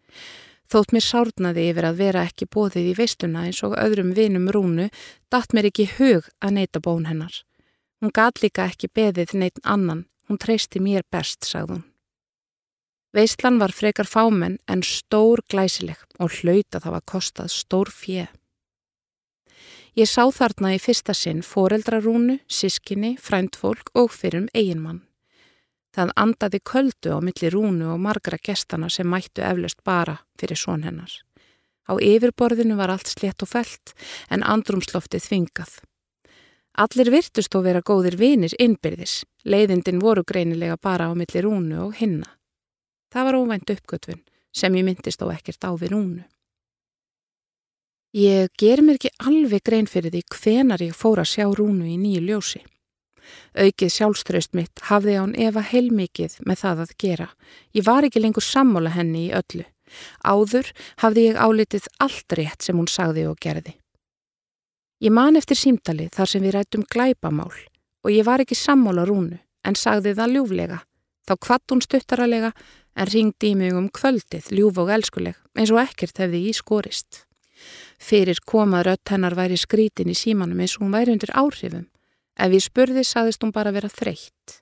Þótt mér sárnaði yfir að vera ekki bóðið í veistuna eins og öðrum vinum Rúnu datt mér ekki hug að neyta bón hennar. Hún gat líka ekki beðið neitt annan, hún treysti mér best, sagði hún. Veistlan var frekar fámenn en stór glæsileg og hlauta það var kostað stór fjeð. Ég sá þarna í fyrsta sinn foreldrarúnu, sískinni, fræntfólk og fyrir um eiginmann. Það andaði köldu á milli rúnu og margra gestana sem mættu eflaust bara fyrir són hennar. Á yfirborðinu var allt slett og felt en andrumsloftið þvingað. Allir virtust þó vera góðir vinir innbyrðis, leiðindin voru greinilega bara á milli rúnu og hinna. Það var óvænt uppgötvun sem ég myndist á ekkert á við rúnu. Ég ger mér ekki alveg grein fyrir því hvenar ég fór að sjá rúnu í nýju ljósi. Aukið sjálfströst mitt hafði án Eva heilmikið með það að gera. Ég var ekki lengur sammála henni í öllu. Áður hafði ég álitið allt rétt sem hún sagði og gerði. Ég man eftir símtali þar sem við rættum glæpamál og ég var ekki sammála rúnu en sagði það ljúflega. Þá kvatt hún stuttaralega en ringdi í mig um kvöldið ljúf og elskuleg eins og ekkert hefði í skorist. Fyrir komað rött hennar væri skrítin í símanum eins og hún væri undir áhrifum. Ef ég spurði saðist hún bara vera þreytt.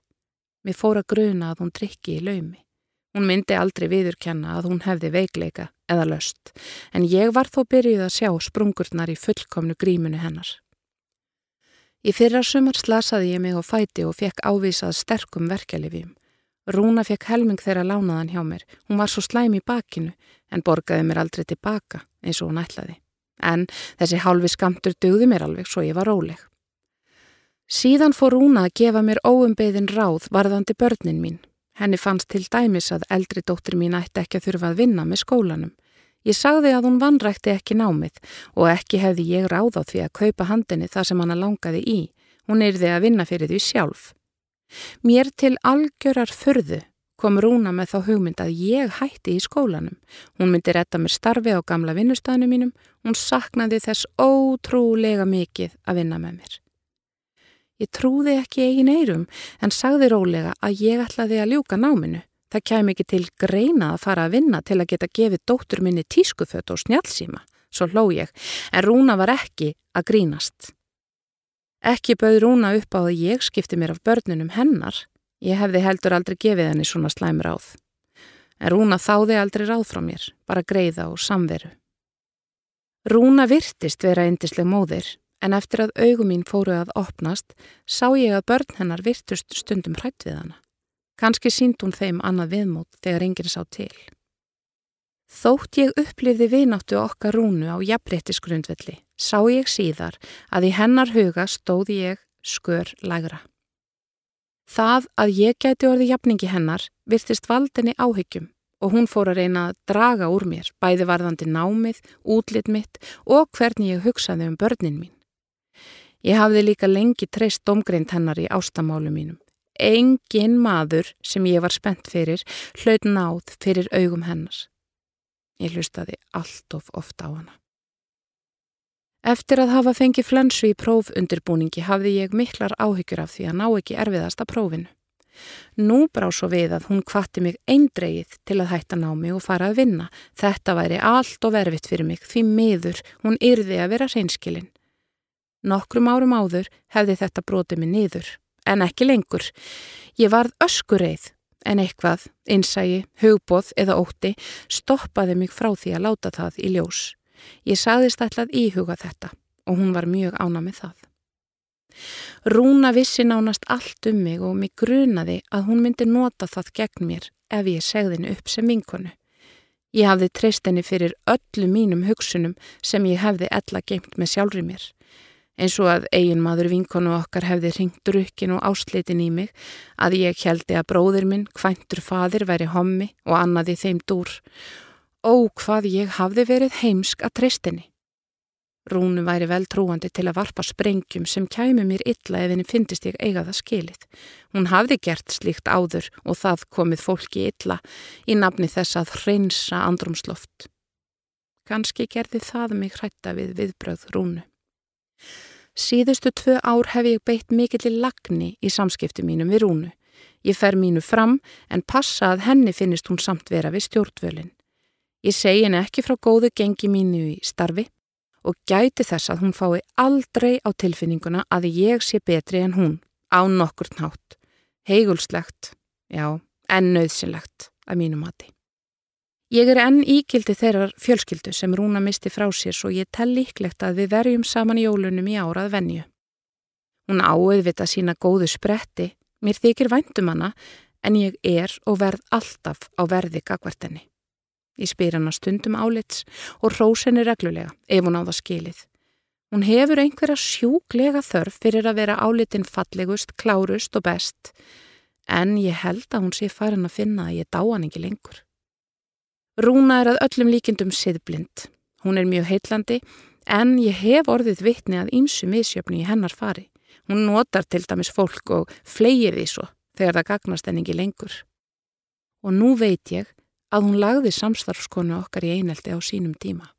Mér fór að gruna að hún drikki í laumi. Hún myndi aldrei viðurkenna að hún hefði veikleika eða löst, en ég var þó byrjuð að sjá sprungurnar í fullkomnu grímunu hennar. Í fyrra sumar slasaði ég mig á fæti og fekk ávísað sterkum verkelifjum. Rúna fekk helming þeirra lánaðan hjá mér. Hún var svo slæm í bakinu en borgaði mér aldrei tilbaka eins og hún ætlaði. En þessi hálfi skamtur dögði mér alveg svo ég var róleg. Síðan fór Rúna að gefa mér óumbeðin ráð varðandi börnin mín. Henni fannst til dæmis að eldri dóttir mín ætti ekki að þurfa að vinna með skólanum. Ég sagði að hún vannrækti ekki námið og ekki hefði ég ráð á því að kaupa handinni það sem hann langaði í. Hún yrði að vinna fyrir því sjálf. Mér til algjörar förðu kom Rúna með þá hugmynd að ég hætti í skólanum. Hún myndi retta mér starfi á gamla vinnustæðinu mínum. Hún saknaði þess ótrúlega mikið að vinna með mér. Ég trúði ekki eigin eirum en sagði rólega að ég ætlaði að ljúka náminu. Það kæmi ekki til greina að fara að vinna til að geta gefið dóttur minni tískufött og snjálfsíma. Svo hló ég, en Rúna var ekki að grínast. Ekki bauð Rúna upp á að ég skipti mér af börnunum hennar. Ég hefði heldur aldrei gefið henni svona slæm ráð. En Rúna þáði aldrei ráð frá mér, bara greiða og samveru. Rúna virtist vera endisleg móðir, en eftir að augum mín fóru að opnast, sá ég að börn hennar virtust stundum hrætt við hana. Kanski sínd hún þeim annað viðmót þegar enginn sá til. Þótt ég upplifði vináttu okkar Rúnu á jafnréttisgrundvelli, sá ég síðar að í hennar huga stóði ég skör lagra. Það að ég gæti orði jafningi hennar virtist valdinni áhyggjum og hún fór að reyna að draga úr mér, bæði varðandi námið, útlit mitt og hvernig ég hugsaði um börnin mín. Ég hafði líka lengi treyst domgreint hennar í ástamálu mínum. Engin maður sem ég var spennt fyrir hlaut náð fyrir augum hennar. Ég hlustaði allt of ofta á hana. Eftir að hafa fengið flensu í prófundirbúningi hafði ég miklar áhyggjur af því að ná ekki erfiðasta prófinu. Nú brá svo við að hún kvatti mig eindreið til að hætta námi og fara að vinna. Þetta væri allt og verfitt fyrir mig því miður hún yrði að vera reynskilinn. Nokkrum árum áður hefði þetta brotið mig niður, en ekki lengur. Ég varð öskureið, en eitthvað, einsægi, hugbóð eða ótti stoppaði mig frá því að láta það í ljós. Ég sagðist ætlað íhuga þetta og hún var mjög ána með það. Rúna vissi nánast allt um mig og mig grunaði að hún myndi nota það gegn mér ef ég segði henni upp sem vinkonu. Ég hafði treyst henni fyrir öllu mínum hugsunum sem ég hefði ella geimt með sjálfri mér. Eins og að eigin maður vinkonu okkar hefði ringt drukkin og áslitin í mig að ég heldi að bróðir minn, kvæntur fadir, væri hommi og annaði þeim dúr Ó, hvað ég hafði verið heimsk að treystinni. Rúnu væri vel trúandi til að varpa sprengjum sem kæmi mér illa ef henni fyndist ég eiga það skilið. Hún hafði gert slíkt áður og það komið fólki illa í nafni þess að hreinsa andrumsloft. Kanski gerði það mig hrætta við viðbröð Rúnu. Síðustu tvö ár hef ég beitt mikill í lagni í samskipti mínum við Rúnu. Ég fer mínu fram en passa að henni finnist hún samt vera við stjórnvölinn. Ég segi henni ekki frá góðu gengi mínu í starfi og gæti þess að hún fái aldrei á tilfinninguna að ég sé betri en hún á nokkur nátt. Heigulslegt, já, en nöðsynlegt að mínu mati. Ég er enn íkildi þeirrar fjölskyldu sem Rúna misti frá sér svo ég tel líklegt að við verjum saman jólunum í árað venju. Hún áauðvita sína góðu spretti, mér þykir væntum hana en ég er og verð alltaf á verði gagvartenni. Ég spyr hana stundum álits og rós henni reglulega ef hún á það skilið. Hún hefur einhverja sjúklega þörf fyrir að vera álitin fallegust, klárust og best en ég held að hún sé farin að finna að ég dá hann ekki lengur. Rúna er að öllum líkindum siðblind. Hún er mjög heitlandi en ég hef orðið vittni að ímsu misjöfni í hennar fari. Hún notar til dæmis fólk og flegir því svo þegar það gagnast henni ekki lengur. Og nú veit ég að hún lagði samstarfskonu okkar í einelti á sínum tíma.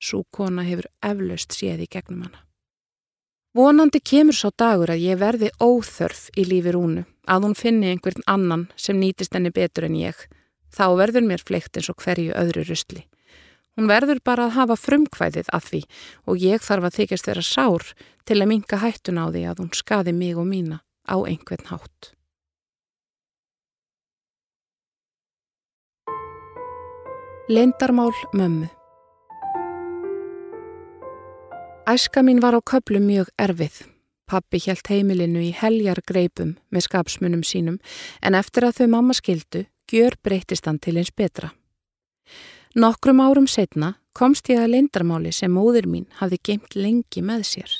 Sú kona hefur eflaust séð í gegnum hana. Vonandi kemur sá dagur að ég verði óþörf í lífi rúnu, að hún finni einhvern annan sem nýtist henni betur en ég. Þá verður mér fleikt eins og hverju öðru rustli. Hún verður bara að hafa frumkvæðið af því og ég þarf að þykjast vera sár til að minka hættun á því að hún skadi mig og mína á einhvern hátt. Lindarmál mömmu Æska mín var á köplum mjög erfið. Pappi hjælt heimilinu í heljar greipum með skapsmunum sínum en eftir að þau mamma skildu, gjör breytist hann til eins betra. Nokkrum árum setna komst ég að lindarmáli sem móður mín hafði geimt lengi með sér.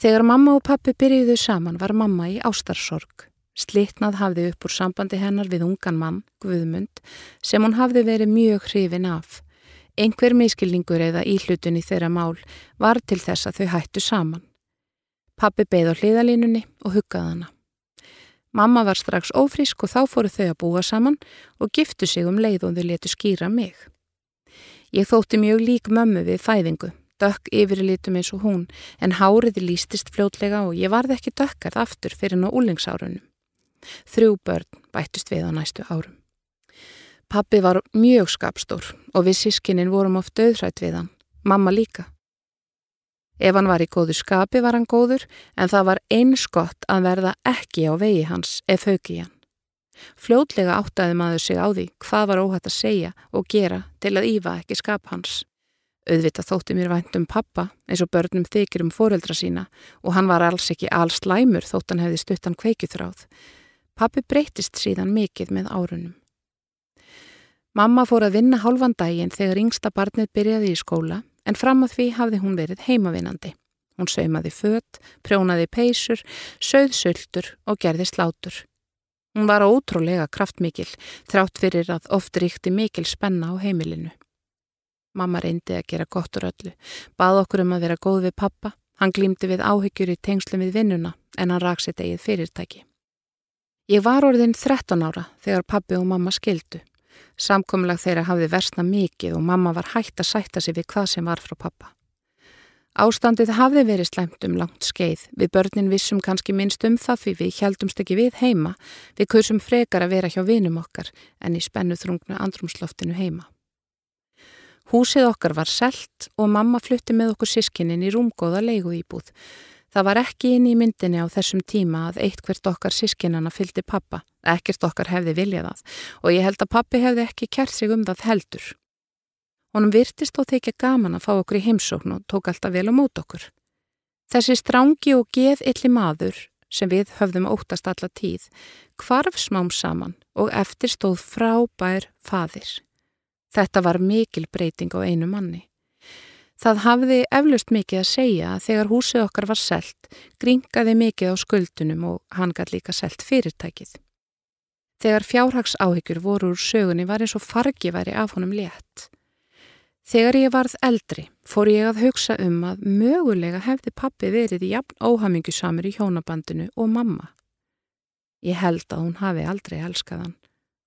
Þegar mamma og pappi byrjuðu saman var mamma í ástarsorg. Slittnað hafði upp úr sambandi hennar við ungan mann, Guðmund, sem hún hafði verið mjög hrifin af. Einhver miskilningur eða íhlutun í þeirra mál var til þess að þau hættu saman. Pappi beigð á hliðalínunni og huggaði hana. Mamma var strax ófrísk og þá fóru þau að búa saman og giftu sig um leið og þau letu skýra mig. Ég þótti mjög lík mömmu við fæðingu, dökk yfirlitum eins og hún, en háriði lístist fljótlega og ég varði ekki dökkarð aftur fyrir ná úlingsárunum. Þrjú börn bættist við á næstu árum. Pappi var mjög skapstór og við sískinnin vorum oft auðrætt við hann, mamma líka. Ef hann var í góðu skapi var hann góður en það var eins gott að verða ekki á vegi hans ef högi hann. Fljótlega áttaði maður sig á því hvað var óhætt að segja og gera til að ífa ekki skap hans. Auðvitað þótti mér vænt um pappa eins og börnum þykir um foreldra sína og hann var alls ekki alls læmur þótt hann hefði stuttan kveikjuþráð. Pappi breytist síðan mikill með árunum. Mamma fór að vinna hálfan daginn þegar yngsta barnið byrjaði í skóla en fram að því hafði hún verið heimavinandi. Hún saumaði fött, prjónaði peysur, söð söldur og gerði slátur. Hún var ótrúlega kraftmikil, þrátt fyrir að oft ríkti mikil spenna á heimilinu. Mamma reyndi að gera gott úr öllu, bað okkur um að vera góð við pappa, hann glýmdi við áhyggjur í tengslum við vinnuna en hann raksið eigið fyrirtæki. Ég var orðin 13 ára þegar pappi og mamma skildu. Samkomlag þeirra hafði versna mikið og mamma var hægt að sætta sig við hvað sem var frá pappa. Ástandið hafði verið slæmt um langt skeið. Við börnin vissum kannski minnst um það því við heldumst ekki við heima. Við kursum frekar að vera hjá vinum okkar en í spennu þrungnu andrumsloftinu heima. Húsið okkar var selt og mamma flutti með okkur sískinnin í rúmgóða leigu íbúð. Það var ekki inn í myndinni á þessum tíma að eitt hvert okkar sískinana fylgdi pappa, ekkert okkar hefði viljað það og ég held að pappi hefði ekki kert sig um það heldur. Honum virtist og þykja gaman að fá okkur í heimsókn og tók alltaf vel á mót okkur. Þessi strángi og geð illi maður sem við höfðum óttast alla tíð kvarf smám saman og eftir stóð frábær faðir. Þetta var mikil breyting á einu manni. Það hafði eflust mikið að segja að þegar húsið okkar var selt, gringaði mikið á skuldunum og hann gæti líka selt fyrirtækið. Þegar fjárhags áhyggjur voru úr sögunni var eins og fargi væri af honum létt. Þegar ég varð eldri fór ég að hugsa um að mögulega hefði pappi verið í jafn óhamingusamur í hjónabandinu og mamma. Ég held að hún hafi aldrei elskað hann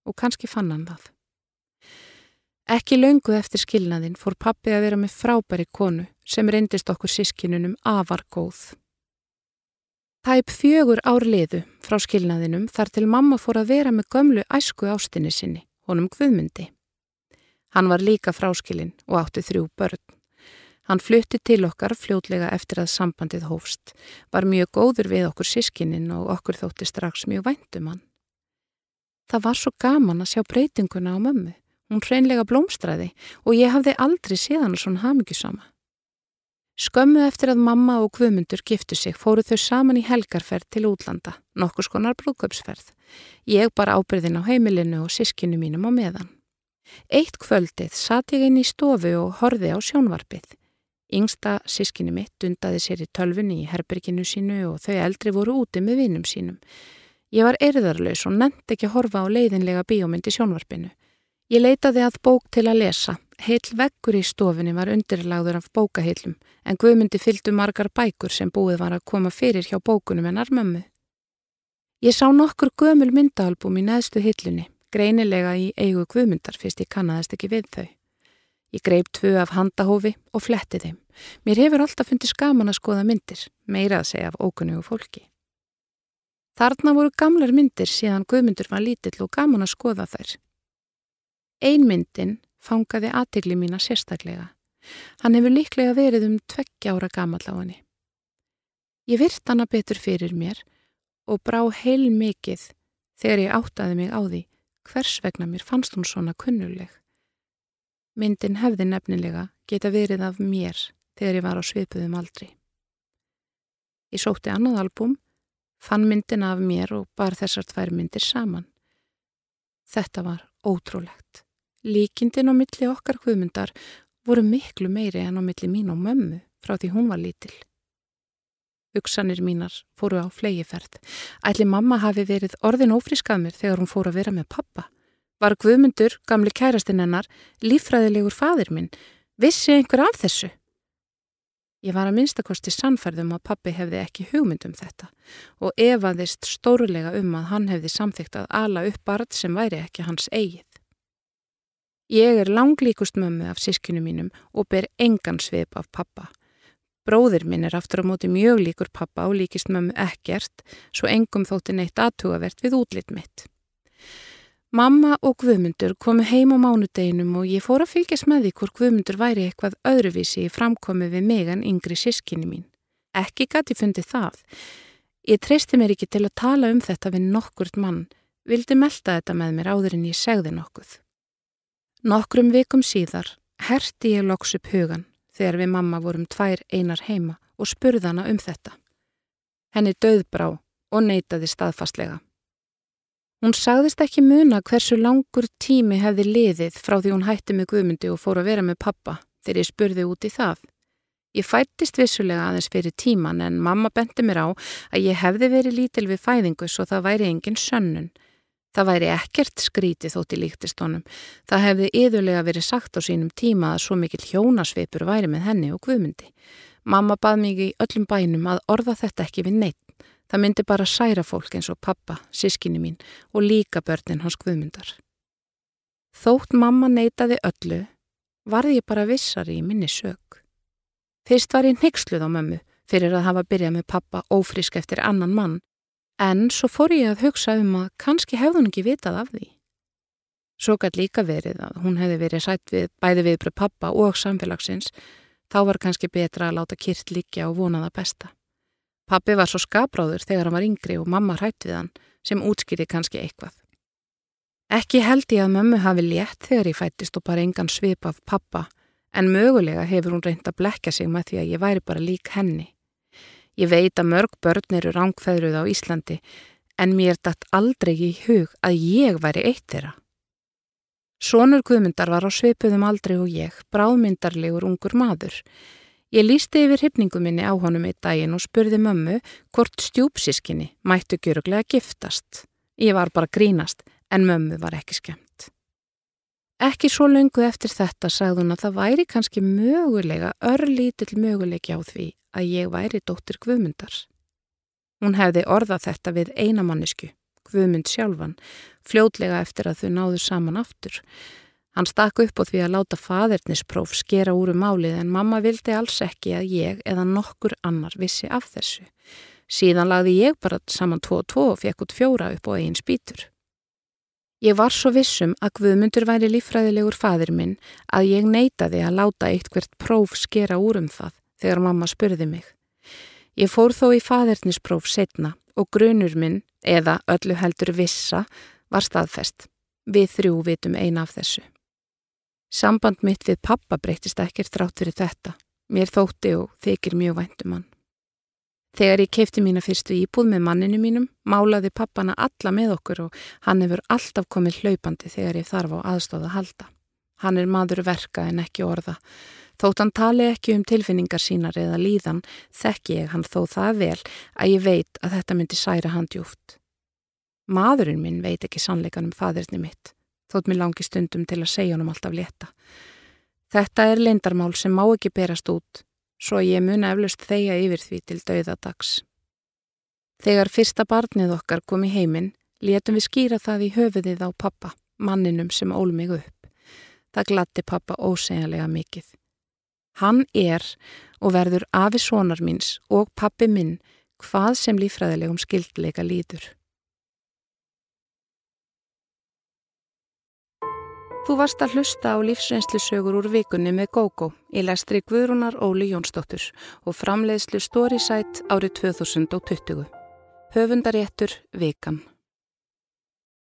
og kannski fann hann það. Ekki laungu eftir skilnaðin fór pappi að vera með frábæri konu sem reyndist okkur sískinunum afar góð. Tæp fjögur ár liðu frá skilnaðinum þar til mamma fór að vera með gömlu æsku ástinni sinni, honum Guðmundi. Hann var líka fráskilinn og átti þrjú börn. Hann flutti til okkar fljótlega eftir að sambandið hófst, var mjög góður við okkur sískininn og okkur þótti strax mjög væntum hann. Það var svo gaman að sjá breytinguna á mömmu. Hún hreinlega blómstræði og ég hafði aldrei séðan svona hamingjusama. Skömmu eftir að mamma og Guðmundur giftu sig fóru þau saman í helgarferð til útlanda, nokkur skonar brúköpsferð. Ég bara ábyrðin á heimilinu og sískinu mínum á meðan. Eitt kvöldið satt ég inn í stofu og horfi á sjónvarpið. Yngsta sískinu mitt undaði sér í tölfunni í herberginu sínu og þau eldri voru úti með vinum sínum. Ég var erðarlaus og nefndi ekki að horfa á leiðinlega bíómyndi sjónvarpinu. Ég leitaði að bók til að lesa. Heil vekkur í stofunni var undirlagður af bókaheilum en Guðmundi fylgdu margar bækur sem búið var að koma fyrir hjá bókunum en armömmu. Ég sá nokkur gömul myndaalbum í neðstu hillunni, greinilega í eigu Guðmundar fyrst ég kannadast ekki við þau. Ég greip tvö af handahófi og fletti þeim. Mér hefur alltaf fundið skaman að skoða myndir, meira að segja af ókunnugu fólki. Þarna voru gamlar myndir síðan Guðmundur var lítill og gaman að skoða þær. Einmyndin fangaði aðtegli mína sérstaklega. Hann hefur líklega verið um tveggja ára gamall á henni. Ég virt hana betur fyrir mér og brá heil mikið þegar ég áttaði mig á því hvers vegna mér fannst hún svona kunnuleg. Myndin hefði nefnilega geta verið af mér þegar ég var á svipuðum aldri. Ég sótti annað albúm, fann myndin af mér og bar þessar tvær myndir saman. Þetta var ótrúlegt. Líkindin á milli okkar hvumundar voru miklu meiri en á milli mín og mömmu frá því hún var lítil. Hugsanir mínar fóru á flegiferð. Ætli mamma hafi verið orðin ófrískað mér þegar hún fóru að vera með pappa. Var Guðmundur, gamli kærastinn hennar, lífræðilegur fadir minn? Vissi einhver af þessu? Ég var að minnstakosti sannferðum að pappi hefði ekki hugmynd um þetta og evaðist stórlega um að hann hefði samþygt að ala upp barð sem væri ekki hans eigið. Ég er langlíkust mömmu af sískinu mínum og ber engan sveip af pappa. Bróðir minn er aftur á móti mjög líkur pappa og líkist mömmu ekkert svo engum þótti neitt aðtugavert við útlitt mitt. Mamma og Guðmundur komu heim á mánudeginum og ég fór að fylgjast með því hvort Guðmundur væri eitthvað öðruvísi í framkomi við mig en yngri sískinni mín. Ekki gæti fundi það. Ég treysti mér ekki til að tala um þetta við nokkurt mann, vildi melda þetta með mér áður en ég segði nokkuð. Nokkrum vikum síðar herti ég loks upp hugan þegar við mamma vorum tvær einar heima og spurði hana um þetta. Henni döðbrá og neytaði staðfastlega. Hún sagðist ekki muna hversu langur tími hefði liðið frá því hún hætti með Guðmundi og fór að vera með pappa þegar ég spurði út í það. Ég fættist vissulega aðeins fyrir tíman en mamma bendi mér á að ég hefði verið lítil við fæðingu svo það væri engin sönnun. Það væri ekkert skríti þótt í líktistónum. Það hefði yðurlega verið sagt á sínum tíma að svo mikill hjónasveipur væri með henni og Guðmundi. Mamma bað mig í öllum bænum að orða þetta ekki við neitt. Það myndi bara særa fólk eins og pappa, sískinni mín og líka börnin hans Guðmundar. Þótt mamma neytaði öllu, varði ég bara vissari í minni sög. Fyrst var ég neyksluð á mömmu fyrir að hafa byrjað með pappa ófrisk eftir annan mann, en svo fór ég að hugsa um að kannski hefði hún ekki vitað af því. Svo gæt líka verið að hún hefði verið sætt við bæði viðbröð pappa og samfélagsins, þá var kannski betra að láta kyrt líkja og vona það besta. Pappi var svo skabráður þegar hann var yngri og mamma hrætt við hann sem útskýri kannski eitthvað. Ekki held ég að mömmu hafi létt þegar ég fættist og bara engan svip af pappa en mögulega hefur hún reynd að blekja sig með því að ég væri bara lík henni. Ég veit að mörg börn eru rángfæðruð á Íslandi en mér dætt aldrei í hug að ég væri eitt þeirra. Sónur Guðmyndar var á svipuðum aldrei og ég, bráðmyndarlegur ungur maður. Ég lísti yfir hyfningu minni á honum eitt daginn og spurði mömmu hvort stjúpsískinni mættu gjöruglega giftast. Ég var bara grínast en mömmu var ekki skemmt. Ekki svo lungu eftir þetta sagði hún að það væri kannski mögulega, örlítill möguleiki á því að ég væri dóttir Guðmundar. Hún hefði orðað þetta við einamannisku, Guðmund sjálfan, fljótlega eftir að þau náðu saman aftur. Hann stakk upp á því að láta fadernispróf skera úr um málið en mamma vildi alls ekki að ég eða nokkur annar vissi af þessu. Síðan lagði ég bara saman tvo og tvo og fekk út fjóra upp á einn spýtur. Ég var svo vissum að Guðmundur væri lífræðilegur fadir minn að ég neytaði að láta eitt hvert próf skera úr um það þegar mamma spurði mig. Ég fór þó í fadernispróf setna og grunur minn, eða öllu heldur vissa, var staðfest. Við þrjú vitum eina af þessu. Samband mitt við pappa breytist ekkert þrátt fyrir þetta. Mér þótti og þykir mjög væntum hann. Þegar ég keipti mína fyrstu íbúð með manninu mínum, málaði pappana alla með okkur og hann hefur alltaf komið hlaupandi þegar ég þarf á aðstóða halda. Hann er maður verka en ekki orða. Þótt hann tali ekki um tilfinningar sínar eða líðan, þekki ég hann þó það vel að ég veit að þetta myndi særa hann djúft. Maðurinn minn veit ekki sannleikan um fadirni mitt þótt mér langi stundum til að segja honum alltaf létta. Þetta er leindarmál sem má ekki berast út, svo ég mun eflust þeia yfir því til dauðadags. Þegar fyrsta barnið okkar kom í heiminn, létum við skýra það í höfuðið á pappa, manninum sem ól mig upp. Það glatti pappa ósegjanlega mikið. Hann er og verður afi sonar míns og pappi minn hvað sem lífræðilegum skildleika líður. Þú varst að hlusta á lífsreynslusögur úr vikunni með GóGó í lestri Guðrúnar Óli Jónsdóttur og framleiðslu Storysight árið 2020. Höfundaréttur Vikan.